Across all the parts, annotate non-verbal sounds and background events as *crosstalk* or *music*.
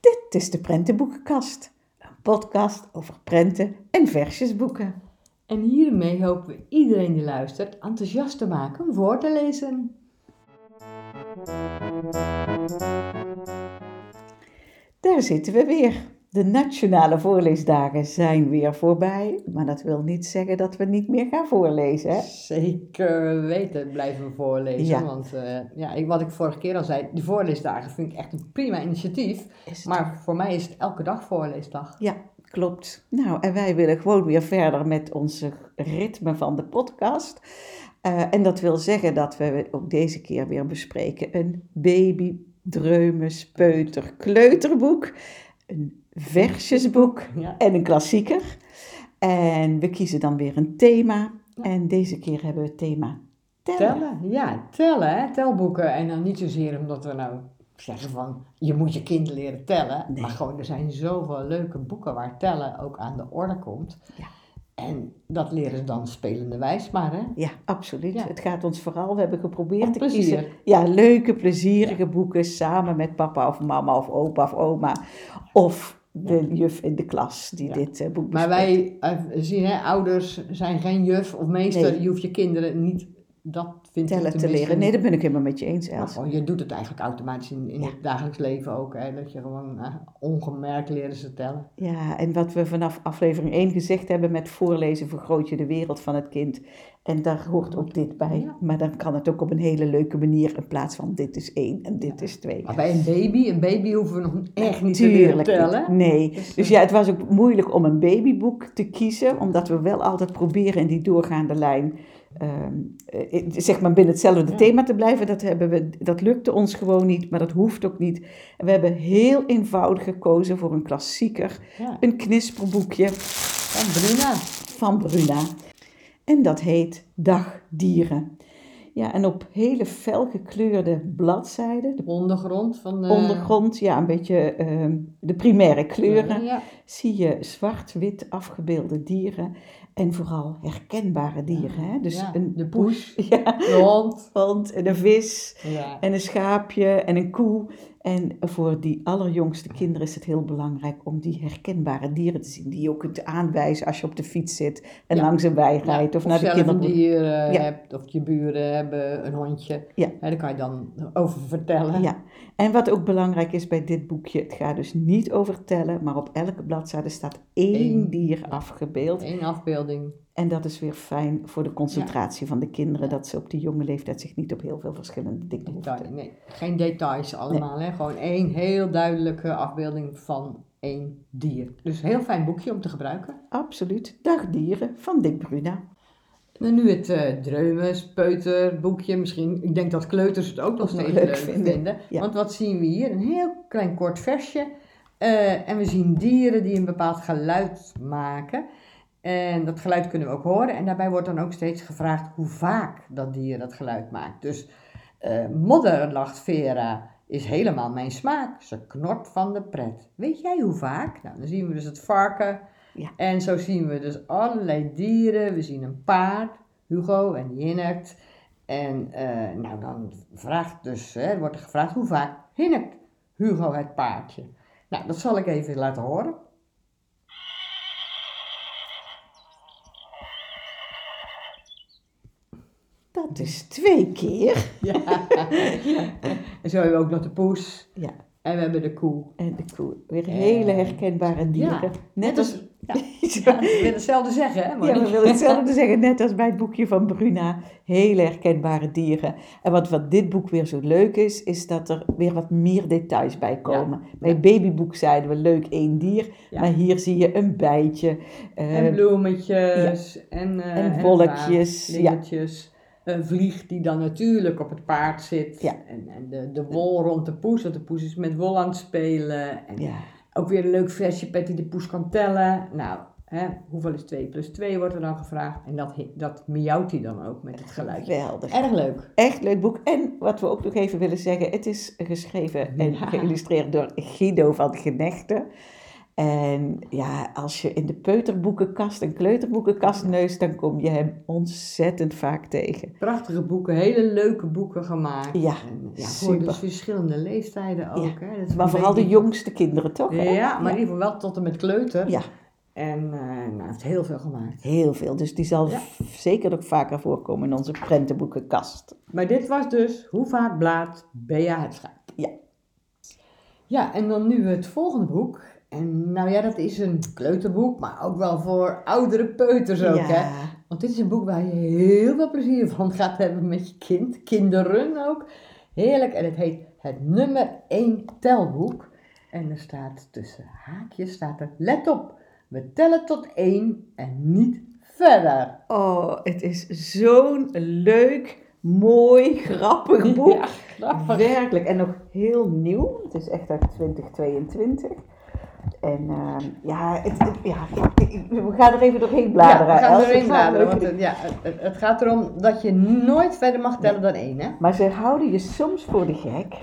Dit is de Prentenboekenkast, een podcast over prenten en versjesboeken. En hiermee hopen we iedereen die luistert enthousiast te maken om voor te lezen. Daar zitten we weer. De nationale voorleesdagen zijn weer voorbij, maar dat wil niet zeggen dat we niet meer gaan voorlezen. Hè? Zeker weten blijven we voorlezen. Ja. Want eh, ja, ik, wat ik vorige keer al zei, die voorleesdagen vind ik echt een prima initiatief. Maar voor mij is het elke dag voorleesdag. Ja, klopt. Nou, en wij willen gewoon weer verder met onze ritme van de podcast. Eh, en dat wil zeggen dat we ook deze keer weer bespreken een baby, dreumes, peuter, kleuterboek, een versjesboek Ja. en een klassieker. En we kiezen dan weer een thema. En deze keer hebben we het thema tellen. Tellen, ja, tellen, hè? telboeken. En dan niet zozeer omdat we nou zeggen van je moet je kind leren tellen. Nee. Maar gewoon, er zijn zoveel leuke boeken waar tellen ook aan de orde komt. Ja. En dat leren ze dan spelende wijs maar, hè? Ja, absoluut. Ja. Het gaat ons vooral, we hebben geprobeerd Om te plezier. kiezen. Ja, leuke, plezierige boeken samen met papa of mama of opa of oma. Of de juf in de klas die dit eh, boek Maar wij eh, zien, hè, ouders zijn geen juf of meester. Nee. Je hoeft je kinderen niet dat vindt tellen te leren. Nee, dat ben ik helemaal met je eens, Els. je doet het eigenlijk automatisch in, in Ja. het dagelijks leven ook. Hè, dat je gewoon eh, ongemerkt leren ze tellen. Ja, en wat we vanaf aflevering 1 gezegd hebben met voorlezen vergroot je de wereld van het kind. En daar hoort ook dit bij. Ja. Maar dan kan het ook op een hele leuke manier in plaats van dit is één en dit is twee. Maar bij een baby, een baby hoeven we nog echt niet te Tuurlijk niet. tellen. Nee. Dus, Dus eh, ja, het was ook moeilijk om een babyboek te kiezen, omdat we wel altijd proberen in die doorgaande lijn, ehm, eh, zeg maar binnen hetzelfde Ja. thema te blijven. Dat, hebben we, dat lukte ons gewoon niet, maar dat hoeft ook niet. We hebben heel eenvoudig gekozen voor een klassieker, Ja, een knisperboekje van Bruna. van Bruna. En dat heet Dag Dieren. Ja, en op hele fel gekleurde bladzijden, de Ondergrond van de... ondergrond, ja, een beetje ehm, de primaire kleuren Ja, zie je zwart-wit afgebeelde dieren en vooral herkenbare dieren. Hè? Dus een de poes, *laughs* ja, de hond. hond en een vis en een schaapje en een koe. En voor die allerjongste kinderen is het heel belangrijk om die herkenbare dieren te zien. Die je ook kunt aanwijzen als je op de fiets zit en Ja. langs een wei rijdt of, naar de zelf een dier eh, Ja. hebt, of je buren hebben een hondje. Ja. Daar kan je dan over vertellen. Ja, en wat ook belangrijk is bij dit boekje, het gaat dus niet over tellen, maar op elke bladzijde staat één Eén. dier afgebeeld. Eén afbeelding. En dat is weer fijn voor de concentratie van de kinderen, Ja. dat ze op die jonge leeftijd zich niet op heel veel verschillende dingen hoeven nee, geen details allemaal. Hè? Gewoon één heel duidelijke afbeelding van één dier. Dus een heel fijn boekje om te gebruiken. Absoluut. Dagdieren van Dick Bruna. En nu het eh dreumes, peuter, boekje. Misschien, ik denk dat kleuters het ook nog steeds leuk vinden. vinden. Ja. Want wat zien we hier? Een heel klein kort versje. Eh, en we zien dieren die een bepaald geluid maken. En dat geluid kunnen we ook horen. En daarbij wordt dan ook steeds gevraagd hoe vaak dat dier dat geluid maakt. Dus eh, modder, lacht Vera, is helemaal mijn smaak. Ze knort van de pret. Weet jij hoe vaak? Nou, dan zien we dus het varken. Ja. En zo zien we dus allerlei dieren. We zien een paard, Hugo en hinnikt. En eh, nou, dan vraagt dus, hè, wordt er gevraagd hoe vaak hinnikt Hugo het paardje. Nou, dat zal ik even laten horen. Is twee keer. *laughs* Ja. *laughs* En zo hebben we ook nog de poes. Ja. En we hebben de koe. En de koe. Weer hele herkenbare dieren. Ja, Net als... Ja, *laughs* ja, ik wil hetzelfde zeggen, hè? Ja, we willen hetzelfde zeggen, net als bij het boekje van Bruna. Hele herkenbare dieren. En wat, wat dit boek weer zo leuk is, is dat er weer wat meer details bij komen. Bij het babyboek zeiden we leuk één dier, Ja. maar hier zie je een bijtje. eh, En bloemetjes en, eh En wolkjes, dingetjes. Een vlieg die dan natuurlijk op het paard zit. Ja. En, en de, de wol rond de poes, want de poes is met wol aan het spelen. En ja, ook weer een leuk versje pet die de poes kan tellen. Nou, hè, hoeveel is 2 plus 2 wordt er dan gevraagd. En dat, dat miauwt hij dan ook met het geluid. geweldig. Erg leuk. Echt leuk boek. En wat we ook nog even willen zeggen, het is geschreven en geïllustreerd door Guido van Genechten. En ja, als je in de peuterboekenkast en kleuterboekenkast neust, dan kom je hem ontzettend vaak tegen. Prachtige boeken, hele leuke boeken gemaakt. Ja, En, ja voor dus verschillende leeftijden ook. Hè. Dat is Maar vooral de jongste kinderen toch? hè? Ja, maar in ieder geval wel tot en met kleuter. Ja, En eh, nou, heeft heel veel gemaakt. heel veel. Dus die zal Ja. zeker ook vaker voorkomen in onze prentenboekenkast. Maar dit was dus Hoe vaak blaat Bea het schaap. Ja. Ja, en dan nu het volgende boek. En nou ja, dat is een kleuterboek, maar ook wel voor oudere peuters ook, ja. hè. Want dit is een boek waar je heel veel plezier van gaat hebben met je kind. Kinderen ook. Heerlijk. En het heet Het nummer 1 telboek. En er staat tussen haakjes, staat er, let op, we tellen tot 1 en niet verder. Oh, het is zo'n leuk, mooi, *laughs* grappig boek. Ja, grappig. Werkelijk. En nog heel nieuw. Het is echt uit 2022. En ehm, ja, het, het- ja we gaan er even doorheen bladeren. Ja, we gaan Het gaat bladeren. Want het, ja, het, gaat erom dat je nooit verder mag tellen dan één, hè? Maar ze houden je soms voor de gek.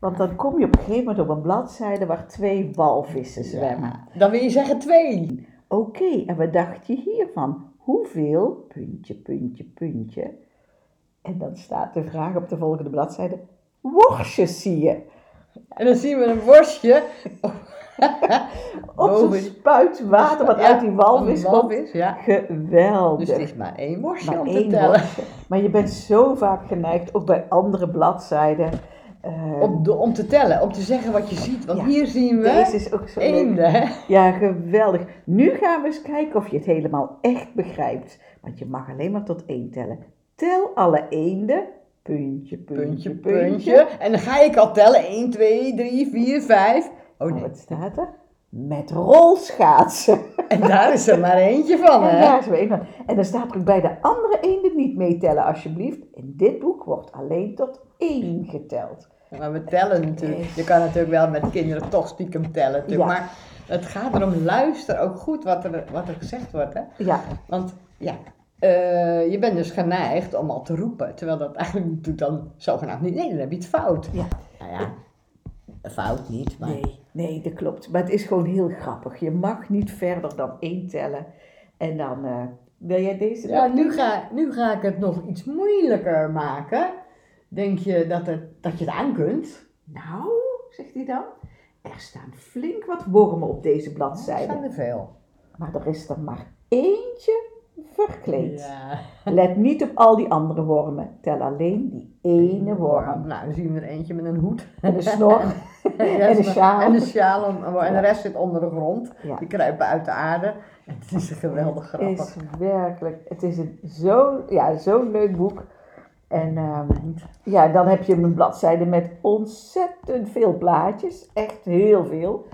Want dan kom je op een gegeven moment op een bladzijde waar twee walvissen zwemmen. Ja, dan wil je zeggen twee. Oké, en wat dacht je hiervan? Hoeveel, puntje, puntje, puntje. En dan staat de vraag op de volgende bladzijde. Worstjes zie je. En dan zien we een worstje. Op zo'n Boven- spuit water wat Ja, uit die walvis komt. ja. Geweldig. Dus het is maar één maar om te tellen. Maar je bent zo vaak geneigd, ook bij andere bladzijden. eh, Om, de- om te tellen, om te zeggen wat je ziet. Want Ja, hier zien deze we is ook zo leuk. eenden, hè? Ja, geweldig. Nu gaan we eens kijken of je het helemaal echt begrijpt. Want je mag alleen maar tot één tellen. Tel alle eenden. Puntje, puntje, Puntje, puntje. puntje. En dan ga ik al tellen. 1, 2, 3, 4, 5. Oh Oh, nee. wat staat er? Met rolschaatsen. En daar is er maar eentje van, En hè? daar is er een van. En dan staat er ook bij de andere eenden niet meetellen, alsjeblieft. In dit boek wordt alleen tot één geteld. Maar we tellen natuurlijk. Je kan natuurlijk wel met kinderen toch stiekem tellen. Ja. Maar het gaat erom, luister ook goed wat er, wat er gezegd wordt. Hè? Ja, Want ja, eh, je bent dus geneigd om al te roepen. Terwijl dat eigenlijk natuurlijk dan zogenaamd niet. Nee, dan heb je het fout. Ja. Nou ja, fout niet, maar... nee, nee, dat klopt. Maar het is gewoon heel grappig. Je mag niet verder dan één tellen. En dan, eh, wil jij deze? Ja, nu ga, nu ga ik het nog iets moeilijker maken. Denk je dat, het, dat je het aan kunt? Nou, zegt hij dan, er staan flink wat wormen op deze Er bladzijde. zijn er veel. Maar er is er maar eentje verkleed. Ja. Let niet op al die andere wormen. Tel alleen die ene worm. Nou, dan zien we er eentje met een hoed. En een snor. *laughs* en een sjaal. En een sjaal. En de rest zit onder de grond. Die kruipen uit de aarde. *laughs* Het is geweldig grappig. is werkelijk, het is een zo, ja, zo'n leuk boek. En ehm, ja, dan heb je een bladzijde met ontzettend veel plaatjes, echt heel veel.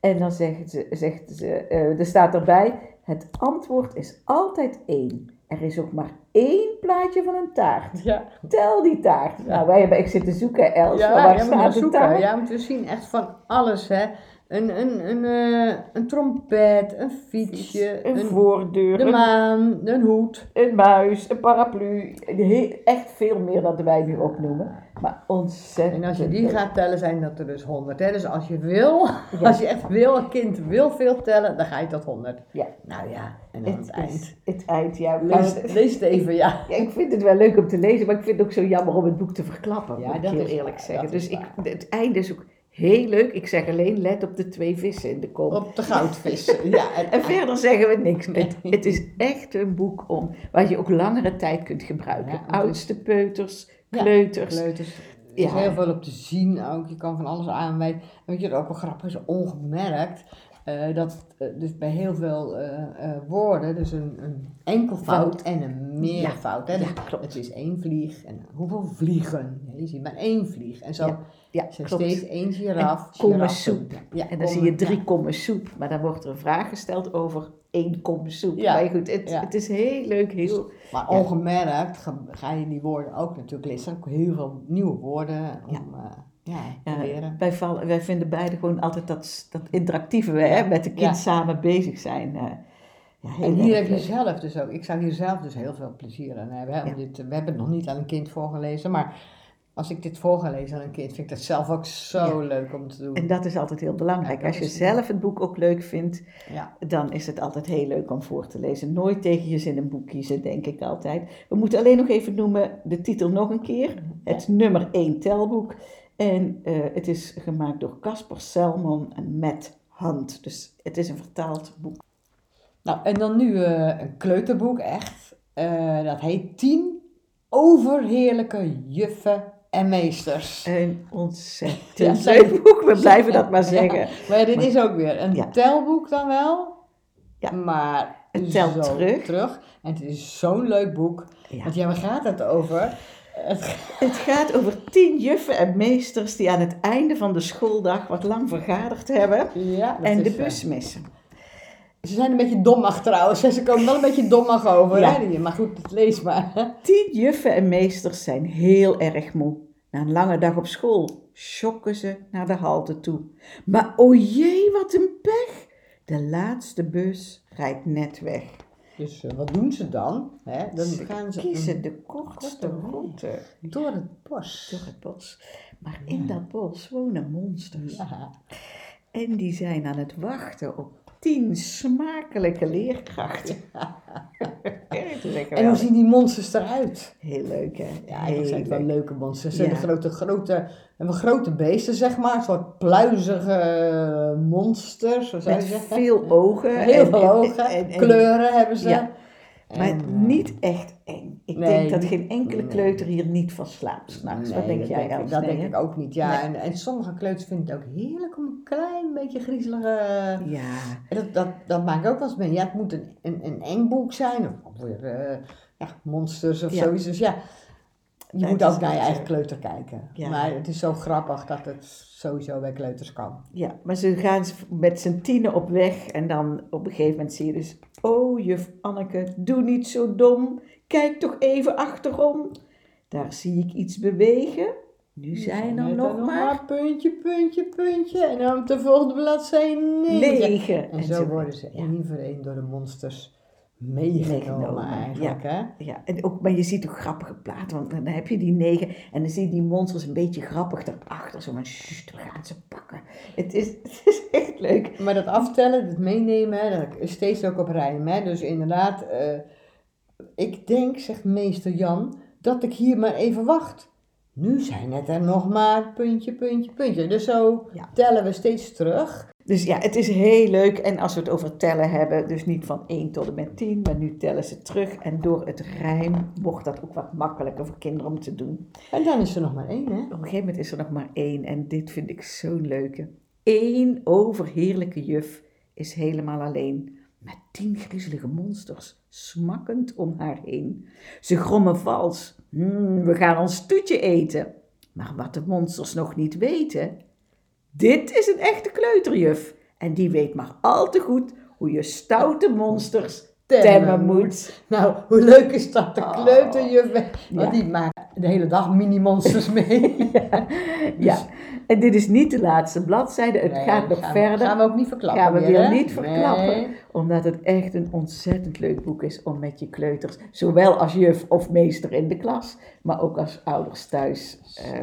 En dan zegt ze, zegt ze eh, er staat erbij, het antwoord is altijd één. Er is ook maar één plaatje van een taart. Ja, Tel die taart. Nou, wij hebben echt zitten zoeken, Els, ja, waar staat de zoeken. taart? Ja, want we zien echt van alles, hè. Een, een, een, eh, een trompet, een fietsje, Een een, voordeur, de een, maan, een hoed. een muis, een paraplu. Echt veel meer dan wij nu opnoemen. Maar ontzettend. En als je die gaat tellen, zijn dat er dus 100. Hè? Dus als je wil, Ja. als je echt wil, een kind wil veel tellen, dan ga je tot 100. Ja. Nou ja, en aan het, Het eind. het eind, ja. Lees, lees het even, ja. Ja, ik vind het wel leuk om te lezen, maar ik vind het ook zo jammer om het boek te verklappen, Ja, dat heel is eerlijk waar, zeggen. Dus ik, het einde is ook heel leuk. Ik zeg alleen, let op de twee vissen in de kom. Op de goudvis. ja, *laughs* en, En verder zeggen we niks. Nee. Het, het is echt een boek om, waar je ook langere tijd kunt gebruiken. Ja, Oudste peuters, kleuters. kleuters. Er is Ja. heel veel op te zien ook. Je kan van alles aanwijzen. En weet je wat ook wel grappig is? Ongemerkt. eh, dat eh, dus bij heel veel eh, woorden, dus een, een enkelvoud en een meervoud. hè. ja, Dus klopt. Het is één vlieg en hoeveel vliegen? Ja, je ziet maar één vlieg. En zo Ja, Ja, klopt. steeds één giraf. En kommen soep. Ja, En dan zie je drie kommen soep, maar dan wordt er een vraag gesteld over één kom soep. Ja. Maar goed, het, Ja. het is heel leuk, heel... Maar Ja. ongemerkt ga, ga je die woorden ook natuurlijk lezen. Ook heel veel nieuwe woorden om ja. ja, te leren. wij, vallen, wij vinden beide gewoon altijd dat, dat interactieve, hè, met de kind samen bezig zijn. eh, ja, heel En hier heb je zelf dus ook, ik zou hier zelf dus heel veel plezier aan hebben. Hè, om Ja. dit, we hebben het nog niet aan een kind voorgelezen, maar als ik dit voor ga lezen aan een kind, vind ik dat zelf ook zo Ja. leuk om te doen. En dat is altijd heel belangrijk. Ja, Als je zelf het boek ook leuk vindt, Ja. dan is het altijd heel leuk om voor te lezen. Nooit tegen je zin een boek kiezen, denk ik altijd. We moeten alleen nog even noemen de titel nog een keer. Het nummer 1 telboek. En eh, het is gemaakt door Casper Selman en Matt Hunt. Dus het is een vertaald boek. Nou, en dan nu eh, een kleuterboek, echt. Eh, dat heet 10 overheerlijke juffen en meesters. Een ontzettend *laughs* Ja, leuk boek, we blijven dat maar *laughs* Ja, zeggen. Maar ja, dit is ook weer een Ja. telboek dan wel. Ja. Maar Het telt zo terug. En het is zo'n leuk boek. Want ja, waar gaat het over? Het, Het gaat over tien juffen en meesters die aan het einde van de schooldag wat lang vergaderd hebben ja, en de eh, bus missen. Ze zijn een beetje dommig trouwens. Ze komen wel een beetje dommig over. Ja. Hè? Maar goed, lees maar. Tien juffen en meesters zijn heel erg moe. Na een lange dag op school schokken ze naar de halte toe. Maar o jee, wat een pech! De laatste bus rijdt net weg. Dus eh, wat doen ze dan? Hè? Dan Ze gaan ze kiezen de kortste route door het bos. door het bos. Maar in dat bos wonen monsters. Ja. En die zijn aan het wachten op tien smakelijke leerkrachten. *laughs* En hoe zien die monsters eruit? Heel leuk, hè? Ja, eigenlijk zijn het wel leuk. leuke monsters. Ze Ja. hebben grote, grote, hebben grote beesten, zeg maar. Een soort pluizige monsters, zo zou je Met zeggen. veel ogen. Heel en- veel en- ogen. en- en- kleuren hebben ze. Ja. Maar eh, niet echt eng. Ik nee, denk dat geen enkele nee. kleuter hier niet van slaapt s'nachts. Wat denk dat jij, denk? Dat Nee, denk ik ook niet, ja. En, en sommige kleuters vinden het ook heerlijk om een klein beetje griezelige... Ja, dat, dat, dat maak ik ook wel eens mee. Ja, het moet een, een, een eng boek zijn. Of weer eh, ja, monsters of Ja. zoiets. Dus ja, je moet ook naar je eigen kleuter kijken. Ja. Maar het is zo grappig dat het sowieso bij kleuters kan. ja, maar ze gaan met z'n tienen op weg. En dan op een gegeven moment zie je dus... Oh, juf Anneke, doe niet zo dom. Kijk toch even achterom. Daar zie ik iets bewegen. Nu zijn er nog maar puntje, puntje, puntje. En dan op de volgende bladzijde negen. negen. En zo worden ze één voor één door de monsters meegenomen eigenlijk. Hè? Ja, en ook, maar je ziet ook grappige platen, want dan heb je die negen en dan zie je die monsters een beetje grappig daarachter, zo van, "Sst, we gaan ze pakken. Het is, *laughs* het is echt leuk. Maar dat aftellen, het meenemen, dat is steeds ook op rijm. Hè? Dus inderdaad, eh, ik denk, zegt meester Jan, dat ik hier maar even wacht. Nu zijn het er nog maar puntje, puntje, puntje. Dus zo Ja. tellen we steeds terug. Dus ja, het is heel leuk. En als we het over tellen hebben, dus niet van 1 tot en met 10, maar nu tellen ze terug. En door het rijm wordt dat ook wat makkelijker voor kinderen om te doen. En dan is er nog maar één, hè? Op een gegeven moment is er nog maar één en dit vind ik zo'n leuke. Eén overheerlijke juf is helemaal alleen. Met tien griezelige monsters, smakkend om haar heen. Ze grommen vals. "Hmm, we gaan ons toetje eten. Maar wat de monsters nog niet weten. Dit is een echte kleuterjuf. En die weet maar al te goed hoe je stoute monsters temmen moet. Nou, hoe leuk is dat? De Oh. kleuterjuf, want Ja. die maakt de hele dag mini-monsters mee. *laughs* Ja, *laughs* en dit is niet de laatste bladzijde. Het Nee, gaat nog gaan, verder. Gaan we ook niet verklappen Gaan we weer niet verklappen. Nee. Omdat het echt een ontzettend leuk boek is om met je kleuters, zowel als juf of meester in de klas, maar ook als ouders thuis. eh,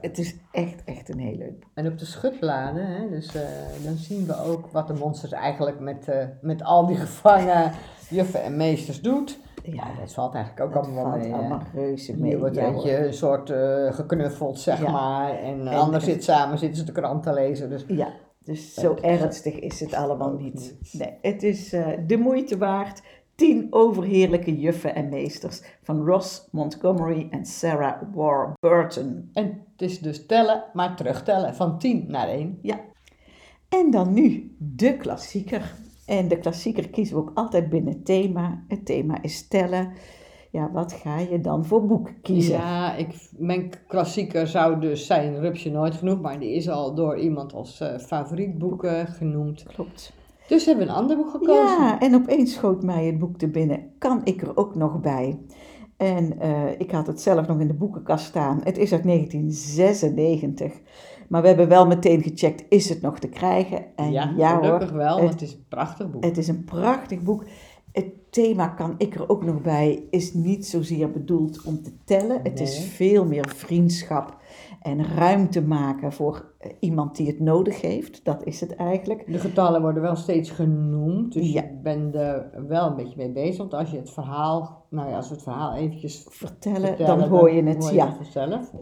het, is echt, echt een heel leuk boek. En op de schutbladen, hè, dus, eh, dan zien we ook wat de monsters eigenlijk met, eh, met al die gevangen juffen en meesters doet. Ja, dat valt eigenlijk ook dat allemaal valt mee. allemaal reuze mee. Hier wordt eentje hoor. een soort eh, geknuffeld, zeg Ja. maar. En de En- ander zit samen, zitten ze de krant te lezen. Dus Ja, dus zo ernstig is het allemaal niet. Nee, het is eh, de moeite waard. Tien overheerlijke juffen en meesters van Ross Montgomery en Sarah Warburton. En het is dus tellen, maar terugtellen van 10 naar 1. Ja. En dan nu de klassieker. En de klassieker kiezen we ook altijd binnen thema. Het thema is tellen. Ja, wat ga je dan voor boek kiezen? Ja, ik, mijn klassieker zou dus zijn Rupsje Nooit Genoeg, maar die is al door iemand als eh, favoriet boek genoemd. Klopt. Dus hebben we een ander boek gekozen. Ja, en opeens schoot mij het boek te binnen. Kan ik er ook nog bij? En eh, ik had het zelf nog in de boekenkast staan. Het is uit 1996. Maar we hebben wel meteen gecheckt, is het nog te krijgen? En ja, hoor, gelukkig wel, het- want het is een prachtig boek. Het is een prachtig boek. het thema kan ik er ook nog bij, is niet zozeer bedoeld om te tellen. Het is veel meer vriendschap en ruimte maken voor eh, iemand die het nodig heeft. Dat is het eigenlijk. De getallen worden wel steeds genoemd, dus Ja. je bent er wel een beetje mee bezig. Want als je het verhaal, nou ja, als we het verhaal eventjes Vertellen, vertellen, dan hoor je het. hoor ja.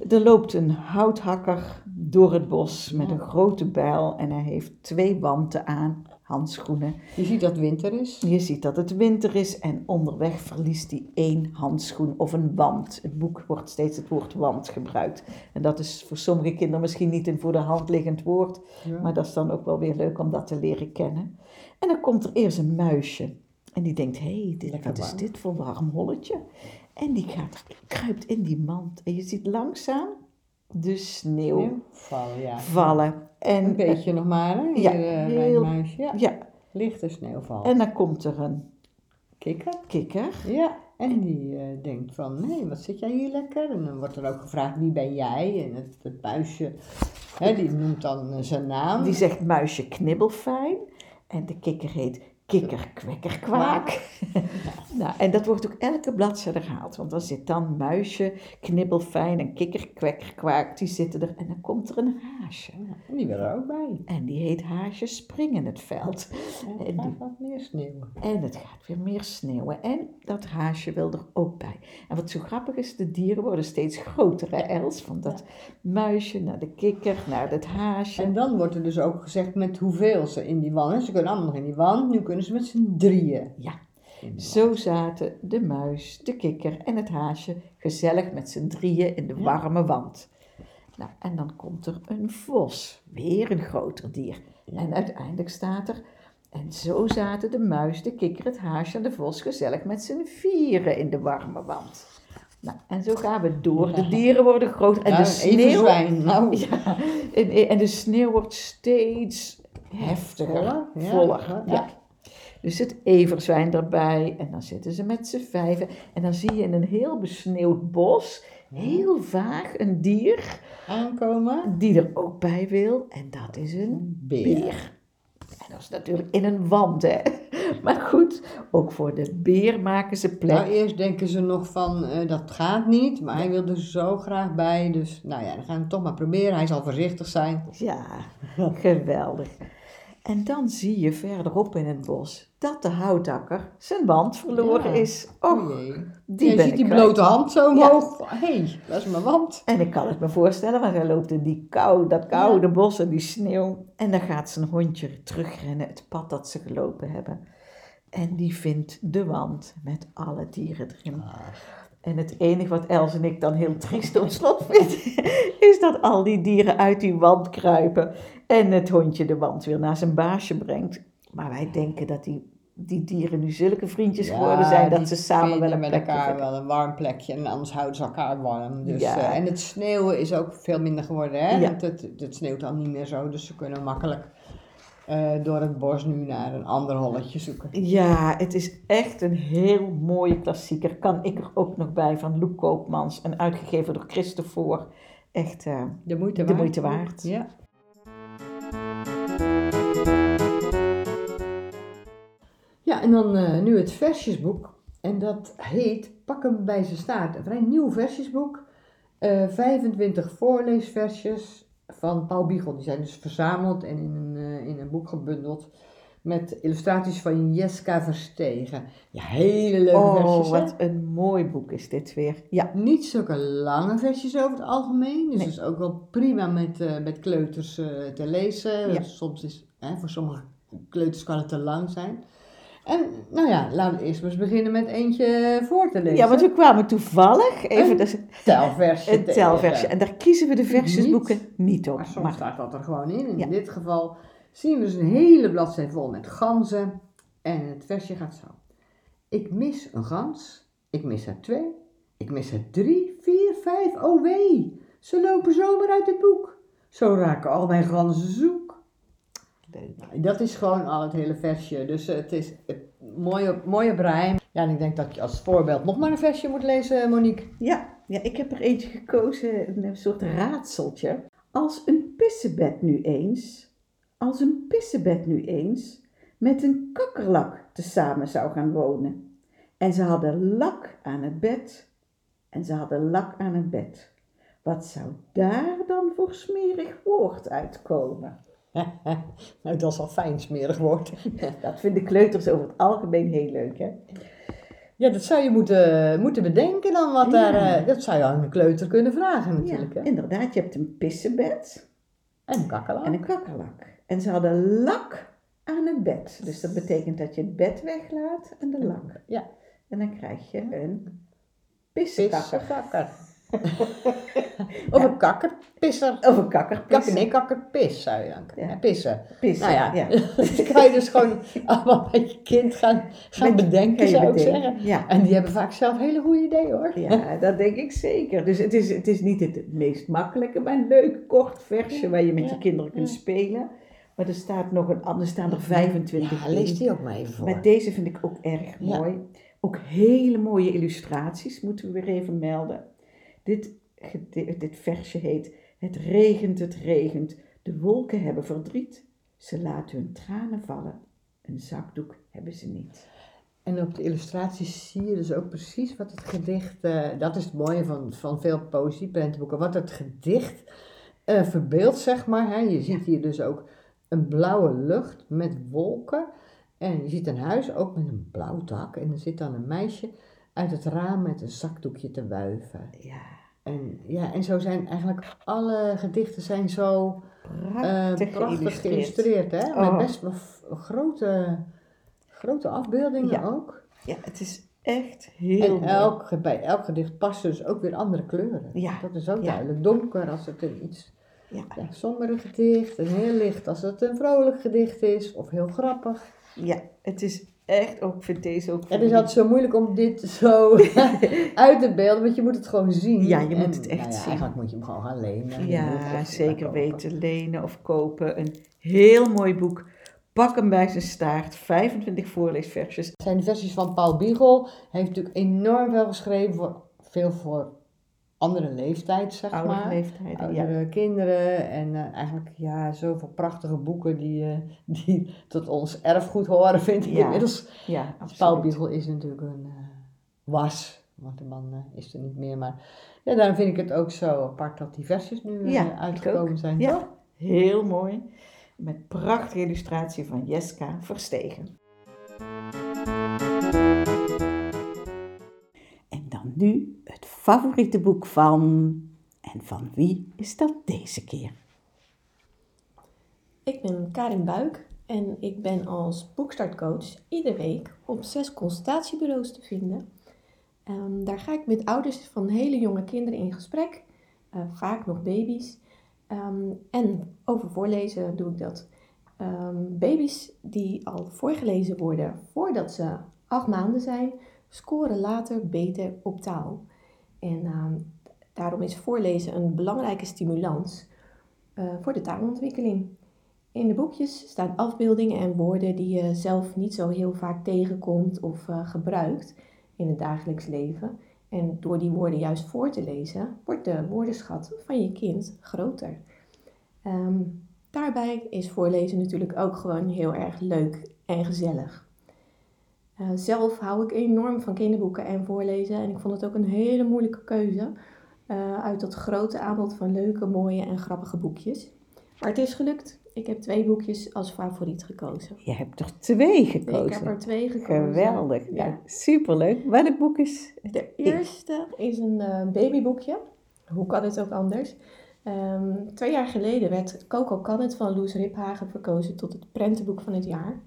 Er loopt een houthakker door het bos met een grote bijl en hij heeft twee wanten aan, handschoenen. Je ziet dat het winter is. Je ziet dat het winter is en onderweg verliest hij één handschoen of een wand. Het boek wordt steeds het woord wand gebruikt. En dat is voor sommige kinderen misschien niet een voor de hand liggend woord, Ja. maar dat is dan ook wel weer leuk om dat te leren kennen. En dan komt er eerst een muisje. En die denkt, hé, hey, wat is dit voor warm holletje? En die gaat, kruipt in die mand. En je ziet langzaam de sneeuw vallen, ja. vallen. En, Een beetje nog maar, hè? Hier, Ja, eh, bij heel- muisje. Ja, Ja, lichte sneeuwval. en dan komt er een Kikker. kikker. Ja, en die eh, denkt van, hé, wat zit jij hier lekker? En dan wordt er ook gevraagd, wie ben jij? En het, het muisje, hè, die noemt dan eh, zijn naam. Die zegt muisje knibbelfijn. En de kikker heet kikker kwekker kwaak. *laughs* nou, en dat wordt ook elke bladzijde herhaald. Want dan zit dan muisje knibbelfijn en kikker kwekker kwaak. Die zitten er. En dan komt er een haasje. Ja, en die wil er ook bij. En die heet haasje spring in het veld. En het die- gaat wat meer sneeuwen. En het gaat weer meer sneeuwen. En dat haasje wil er ook bij. En wat zo grappig is, de dieren worden steeds groter, hè Els? Van dat muisje naar de kikker, naar het haasje. En dan wordt er dus ook gezegd met hoeveel ze in die wand. Ze kunnen allemaal nog in die wand, nu kunnen ze met z'n drieën. Ja, zo zaten de muis, de kikker en het haasje gezellig met z'n drieën in de warme wand. Nou, en dan komt er een vos, weer een groter dier. En uiteindelijk staat er, en zo zaten de muis, de kikker, het haasje en de vos gezellig met z'n vieren in de warme wand. Nou, en zo gaan we door. De dieren worden groter en Nou, de even sneeuw... zwijn. Nou, Ja, en, en de sneeuw wordt steeds heftiger, Voller, ja. voller. Ja. Dus het everzwijn erbij en dan zitten ze met z'n vijven. En dan zie je in een heel besneeuwd bos, heel vaag, een dier aankomen. die er ook bij wil. En dat is een Beer. beer. En dat is natuurlijk in een wand, hè. *laughs* Maar goed, ook voor de beer maken ze plek. Nou, eerst denken ze nog van, eh, dat gaat niet, maar hij wil er zo graag bij. Dus, nou ja, dan gaan we het toch maar proberen. Hij zal voorzichtig zijn. Ja, *laughs* geweldig. En dan zie je verderop in het bos dat de houtakker zijn wand verloren Ja. is. Oh die je ben ziet die kwijt. blote hand zo Ja. omhoog. Hé, hey, dat is mijn wand. En ik kan het me voorstellen, want hij loopt in die kou, dat koude bos en die sneeuw. En dan gaat zijn hondje terugrennen, het pad dat ze gelopen hebben. En die vindt de wand met alle dieren erin. En het enige wat Els en ik dan heel triest op slot *laughs* vinden, is dat al die dieren uit die wand kruipen. En het hondje de wand weer naar zijn baasje brengt. Maar wij denken dat die, die dieren nu zulke vriendjes geworden zijn dat ze samen wel een met plekje elkaar vinden. wel een warm plekje. En anders houden ze elkaar warm. Dus, Ja. eh, en het sneeuwen is ook veel minder geworden. Hè? Ja. Het, het, het sneeuwt al niet meer zo. Dus ze kunnen makkelijk eh, door het bos nu naar een ander holletje zoeken. Ja, het is echt een heel mooie klassieker. Kan ik er ook nog bij van Loek Koopmans en uitgegeven door Christopher. Echt, eh, De moeite De waard. moeite waard. Ja. Ja, en dan eh, nu het versjesboek. En dat heet Pak hem bij zijn staart. Een vrij nieuw versjesboek. Eh 25 voorleesversjes van Paul Biegel. Die zijn dus verzameld en in een, eh, in een boek gebundeld. Met illustraties van Jeska Verstegen. Ja, hele leuke oh, versjes. hè? wat een mooi boek is dit weer. Ja, Niet zulke lange versjes over het algemeen. Dus Nee. het is ook wel prima met, met kleuters te lezen. Ja. Soms is, hè, voor sommige kleuters kan het te lang zijn. En nou ja, laten we eerst maar eens beginnen met eentje voor te lezen. ja want we kwamen toevallig even Een telversje een telversje. En daar kiezen we de versjesboeken niet op. Maar soms Maar staat dat er gewoon in. Ja. in dit geval zien we dus een hele bladzijde vol met ganzen. En het versje gaat zo. Ik mis een gans. Ik mis er twee. Ik mis er drie, vier, vijf. Oh wee. Ze lopen zomaar uit het boek. Zo raken al mijn ganzen zoek. Leuk. Dat is gewoon al het hele versje. Dus het is mooie, mooie brein. Ja, en ik denk dat je als voorbeeld nog maar een versje moet lezen, Monique. Ja, ja, ik heb er eentje gekozen, een soort raadseltje. Als een pissebed nu eens, als een pissebed nu eens, met een kakkerlak tezamen zou gaan wonen. En ze hadden lak aan het bed en ze hadden lak aan het bed. Wat zou daar dan voor smerig woord uitkomen? *laughs* nou, dat is al fijn smerig woord. *laughs* Dat vinden kleuters over het algemeen heel leuk, hè? Ja, dat zou je moeten, moeten bedenken dan. Wat Ja. daar, eh, dat zou je aan een kleuter kunnen vragen natuurlijk. Ja, hè? inderdaad. Je hebt een pissebed En een kakkelak. en een kakkerlak. En ze hadden lak aan het bed. Dus dat betekent dat je het bed weglaat en de lak. Ja. En dan krijg je een pissenkakker. Of een kakkerpisser. Of een kakkerpis. Kakker, nee, kakkerpis zou je dan kunnen. Ja. Pissen. Pissen, Nou ja, ja. *laughs* dus kan je dus gewoon *laughs* allemaal met je kind gaan, gaan Met- bedenken, zou ik bedenken. zeggen. Ja. En die hebben vaak zelf hele goede ideeën hoor. ja, dat denk ik zeker. Dus het is, het is niet het meest makkelijke, maar een leuk kort versje waar je met je kinderen kunt spelen. Maar er staat nog een ander, er staan er 25 Ja, lees die ook maar even voor. Maar deze vind ik ook erg mooi. Ook hele mooie illustraties moeten we weer even melden. Dit, dit versje heet Het regent, het regent. De wolken hebben verdriet. Ze laten hun tranen vallen. Een zakdoek hebben ze niet. En op de illustraties zie je dus ook precies wat het gedicht, eh, dat is het mooie van, van veel poëzieprentenboeken, wat het gedicht eh verbeeldt, zeg maar. Hè. Je ziet hier dus ook een blauwe lucht met wolken. En je ziet een huis ook met een blauw dak. En er zit dan een meisje uit het raam met een zakdoekje te wuiven. Ja, En, ja, en zo zijn eigenlijk alle gedichten zijn zo eh, prachtig, prachtig geïllustreerd. Hè? Oh. Met best wel grote, grote afbeeldingen Ja. ook. Ja, het is echt heel En mooi. elk, bij elk gedicht passen dus ook weer andere kleuren. Ja, Dat is ook ja. duidelijk. Donker als het een iets Ja. ja, sombere gedicht. En heel licht als het een vrolijk gedicht is. Of heel grappig. Ja, het is echt ook, ik vind deze ook... Het is altijd zo moeilijk om dit zo *laughs* uit te beelden. Want je moet het gewoon zien. Ja, je moet het echt nou ja, zien. Eigenlijk moet je hem gewoon gaan lenen. Ja, zeker weten. Lenen of kopen. Een heel mooi boek. Pak hem bij zijn staart. 25 voorleesversjes. Het zijn de versies van Paul Biegel. Hij heeft natuurlijk enorm veel geschreven. Voor, veel voor andere leeftijd, zeg Oudere maar. leeftijden. Ja. Oudere kinderen en eh, eigenlijk ja, zoveel prachtige boeken die, eh, *laughs* die tot ons erfgoed horen, vind ik Ja, inmiddels. ja, Paul absoluut. Biegel is natuurlijk een eh, was, want de man is er niet meer. Maar ja, daarom vind ik het ook zo apart dat die versies nu Ja, uitgekomen zijn. Ja, toch? heel mooi. Met prachtige illustratie van Jeska Verstegen. En dan nu favoriete boek van... En van wie is dat deze keer? Ik ben Karin Buik en ik ben als boekstartcoach iedere week op zes consultatiebureaus te vinden. Ehm, daar ga ik met ouders van hele jonge kinderen in gesprek, eh, vaak nog baby's. Ehm, en over voorlezen doe ik dat. Ehm, baby's die al voorgelezen worden voordat ze acht maanden zijn, scoren later beter op taal. En ehm, daarom is voorlezen een belangrijke stimulans eh, voor de taalontwikkeling. In de boekjes staan afbeeldingen en woorden die je zelf niet zo heel vaak tegenkomt of eh, gebruikt in het dagelijks leven. En door die woorden juist voor te lezen, wordt de woordenschat van je kind groter. Ehm, daarbij is voorlezen natuurlijk ook gewoon heel erg leuk en gezellig. Eh, zelf hou ik enorm van kinderboeken en voorlezen en ik vond het ook een hele moeilijke keuze eh, uit dat grote aanbod van leuke, mooie en grappige boekjes. Maar het is gelukt. Ik heb twee boekjes als favoriet gekozen. Je hebt er twee gekozen. Ik heb er twee gekozen. Geweldig. Ja. Ja, superleuk. Welk boek is het? De eerste is een eh, babyboekje. Hoe kan het ook anders? Ehm, twee jaar geleden werd Coco Kan het van Loes Riphagen verkozen tot het prentenboek van het jaar.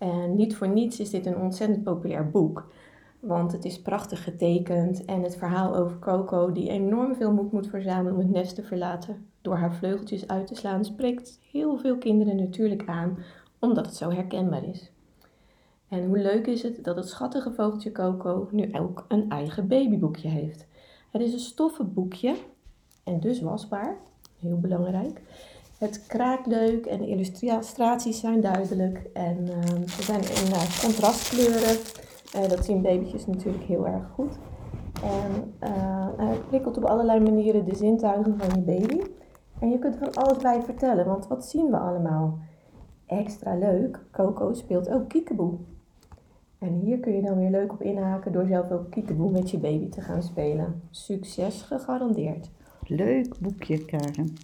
En niet voor niets is dit een ontzettend populair boek. Want het is prachtig getekend en het verhaal over Coco, die enorm veel moed moet verzamelen om het nest te verlaten, door haar vleugeltjes uit te slaan, spreekt heel veel kinderen natuurlijk aan, omdat het zo herkenbaar is. En hoe leuk is het dat het schattige vogeltje Coco nu ook een eigen babyboekje heeft. Het is een stoffen boekje en dus wasbaar, heel belangrijk. Het kraakt leuk en de illustraties zijn duidelijk en ehm, ze zijn in eh, contrastkleuren. Eh, dat zien babytjes natuurlijk heel erg goed. En eh, hij prikkelt op allerlei manieren de zintuigen van je baby. En je kunt van alles bij vertellen, want wat zien we allemaal? extra leuk, Coco speelt ook kiekeboe. En hier kun je dan weer leuk op inhaken door zelf ook kiekeboe met je baby te gaan spelen. Succes gegarandeerd. Leuk boekje, Karen.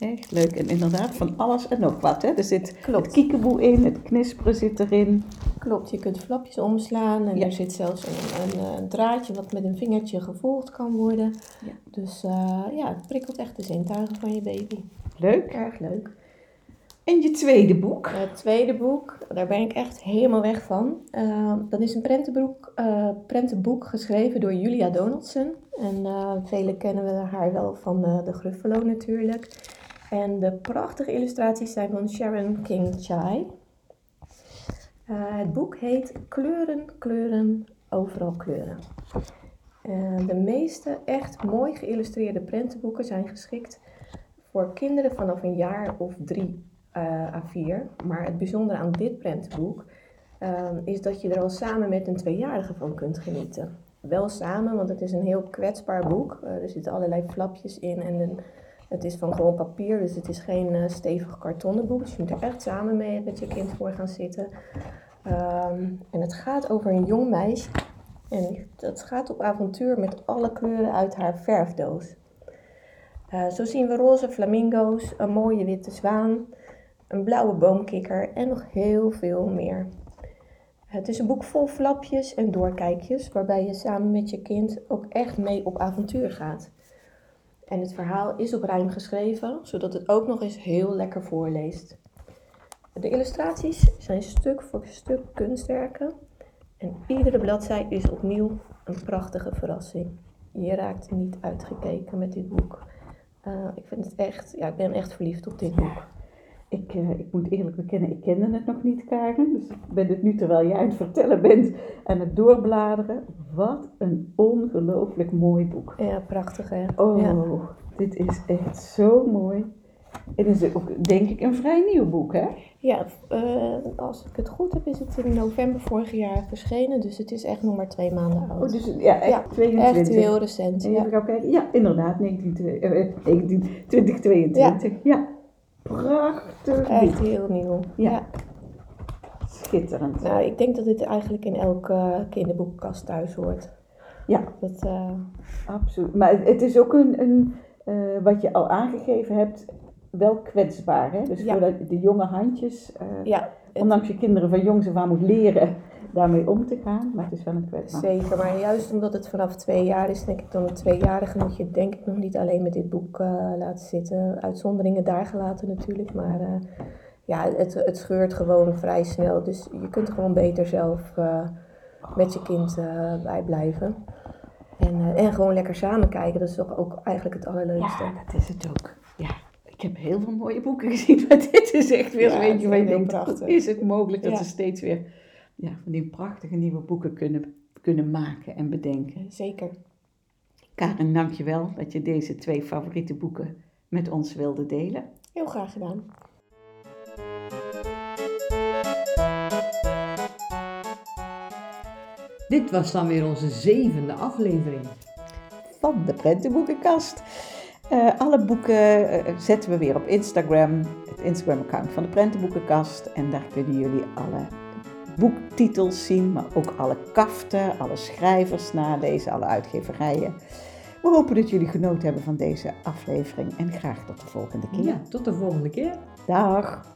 Echt leuk. En inderdaad, van alles en nog wat. Hè? Er zit het Klopt. kiekeboe in, het knisperen zit erin. Klopt, je kunt flapjes omslaan en Ja. er zit zelfs een, een, een draadje wat met een vingertje gevolgd kan worden. Ja. Dus eh, ja, het prikkelt echt de zintuigen van je baby. Leuk. Erg leuk. En je tweede boek? Het tweede boek, daar ben ik echt helemaal weg van. Eh, dat is een prentenboek, eh, prentenboek geschreven door Julia Donaldson. En velen kennen we haar wel van de Gruffalo natuurlijk. En de prachtige illustraties zijn van Sharon King Chai. Uh, het boek heet Kleuren, kleuren, overal kleuren. Uh, de meeste echt mooi geïllustreerde prentenboeken zijn geschikt voor kinderen vanaf een jaar of drie uh, à vier. Maar het bijzondere aan dit prentenboek is dat je er al samen met een tweejarige van kunt genieten. Wel samen, want het is een heel kwetsbaar boek. Er zitten allerlei flapjes in en een, het is van gewoon papier, dus het is geen uh, stevig kartonnen boek. Dus je moet er echt samen mee met je kind voor gaan zitten. Um, en het gaat over een jong meisje. En dat gaat op avontuur met alle kleuren uit haar verfdoos. Uh, zo zien we roze flamingo's, een mooie witte zwaan, een blauwe boomkikker en nog heel veel meer. Het is een boek vol flapjes en doorkijkjes, waarbij je samen met je kind ook echt mee op avontuur gaat. En het verhaal is op rijm geschreven, zodat het ook nog eens heel lekker voorleest. De illustraties zijn stuk voor stuk kunstwerken en iedere bladzij is opnieuw een prachtige verrassing. Je raakt niet uitgekeken met dit boek. Uh, ik vind het echt, ja, ik ben echt verliefd op dit boek. Ik, uh, ik moet eerlijk bekennen, ik kende het nog niet, Karen. Dus ik ben het nu terwijl jij aan het vertellen bent en het doorbladeren. Wat een ongelooflijk mooi boek. Ja, prachtig hè. Oh, ja. dit is echt zo mooi. Het is ook, denk ik, een vrij nieuw boek, hè? Ja, uh, als ik het goed heb, is het in november vorig jaar verschenen. Dus het is echt nog maar twee maanden oud. Oh, dus ja, echt ja, 22. Echt heel recent. En Ja. even gaan kijken. Ja, inderdaad, 19, uh, 19, 2022. Ja. ja. Prachtig. Echt heel nieuw. Ja. ja. Schitterend. Nou, ik denk dat dit eigenlijk in elke kinderboekenkast thuis hoort. Ja. Dat, uh... Absoluut. Maar het is ook een, een uh, wat je al aangegeven hebt, wel kwetsbaar. Hè? Dus ja. voor de, de, jonge handjes, uh, ja, ondanks je kinderen van jongs af aan moet leren daarmee om te gaan, maar het is wel een kwetsbaar. Zeker, maar juist omdat het vanaf twee jaar is, denk ik dan een tweejarige moet je denk ik nog niet alleen met dit boek uh, laten zitten. Uitzonderingen daar gelaten natuurlijk, maar uh, ja, het, het scheurt gewoon vrij snel. Dus je kunt gewoon beter zelf uh, met je kind bij blijven. En, en gewoon lekker samen kijken, dat is toch ook eigenlijk het allerleukste. Ja, dat is het ook. Ja. Ik heb heel veel mooie boeken gezien, *laughs* maar dit is echt weer ja, zo eentje waar je denkt, is het mogelijk dat Ja. ze steeds weer ja, van die prachtige nieuwe boeken kunnen, kunnen maken en bedenken. Zeker. Karen, dank je wel dat je deze twee favoriete boeken met ons wilde delen. Heel graag gedaan. Dit was dan weer onze zevende aflevering. Van de Prentenboekenkast. Uh, alle boeken uh, zetten we weer op Instagram, het Instagram-account van de Prentenboekenkast. En daar kunnen jullie alle boektitels zien, maar ook alle kaften, alle schrijvers nalezen, alle uitgeverijen. We hopen dat jullie genoten hebben van deze aflevering en graag tot de volgende keer. Ja, tot de volgende keer. Dag!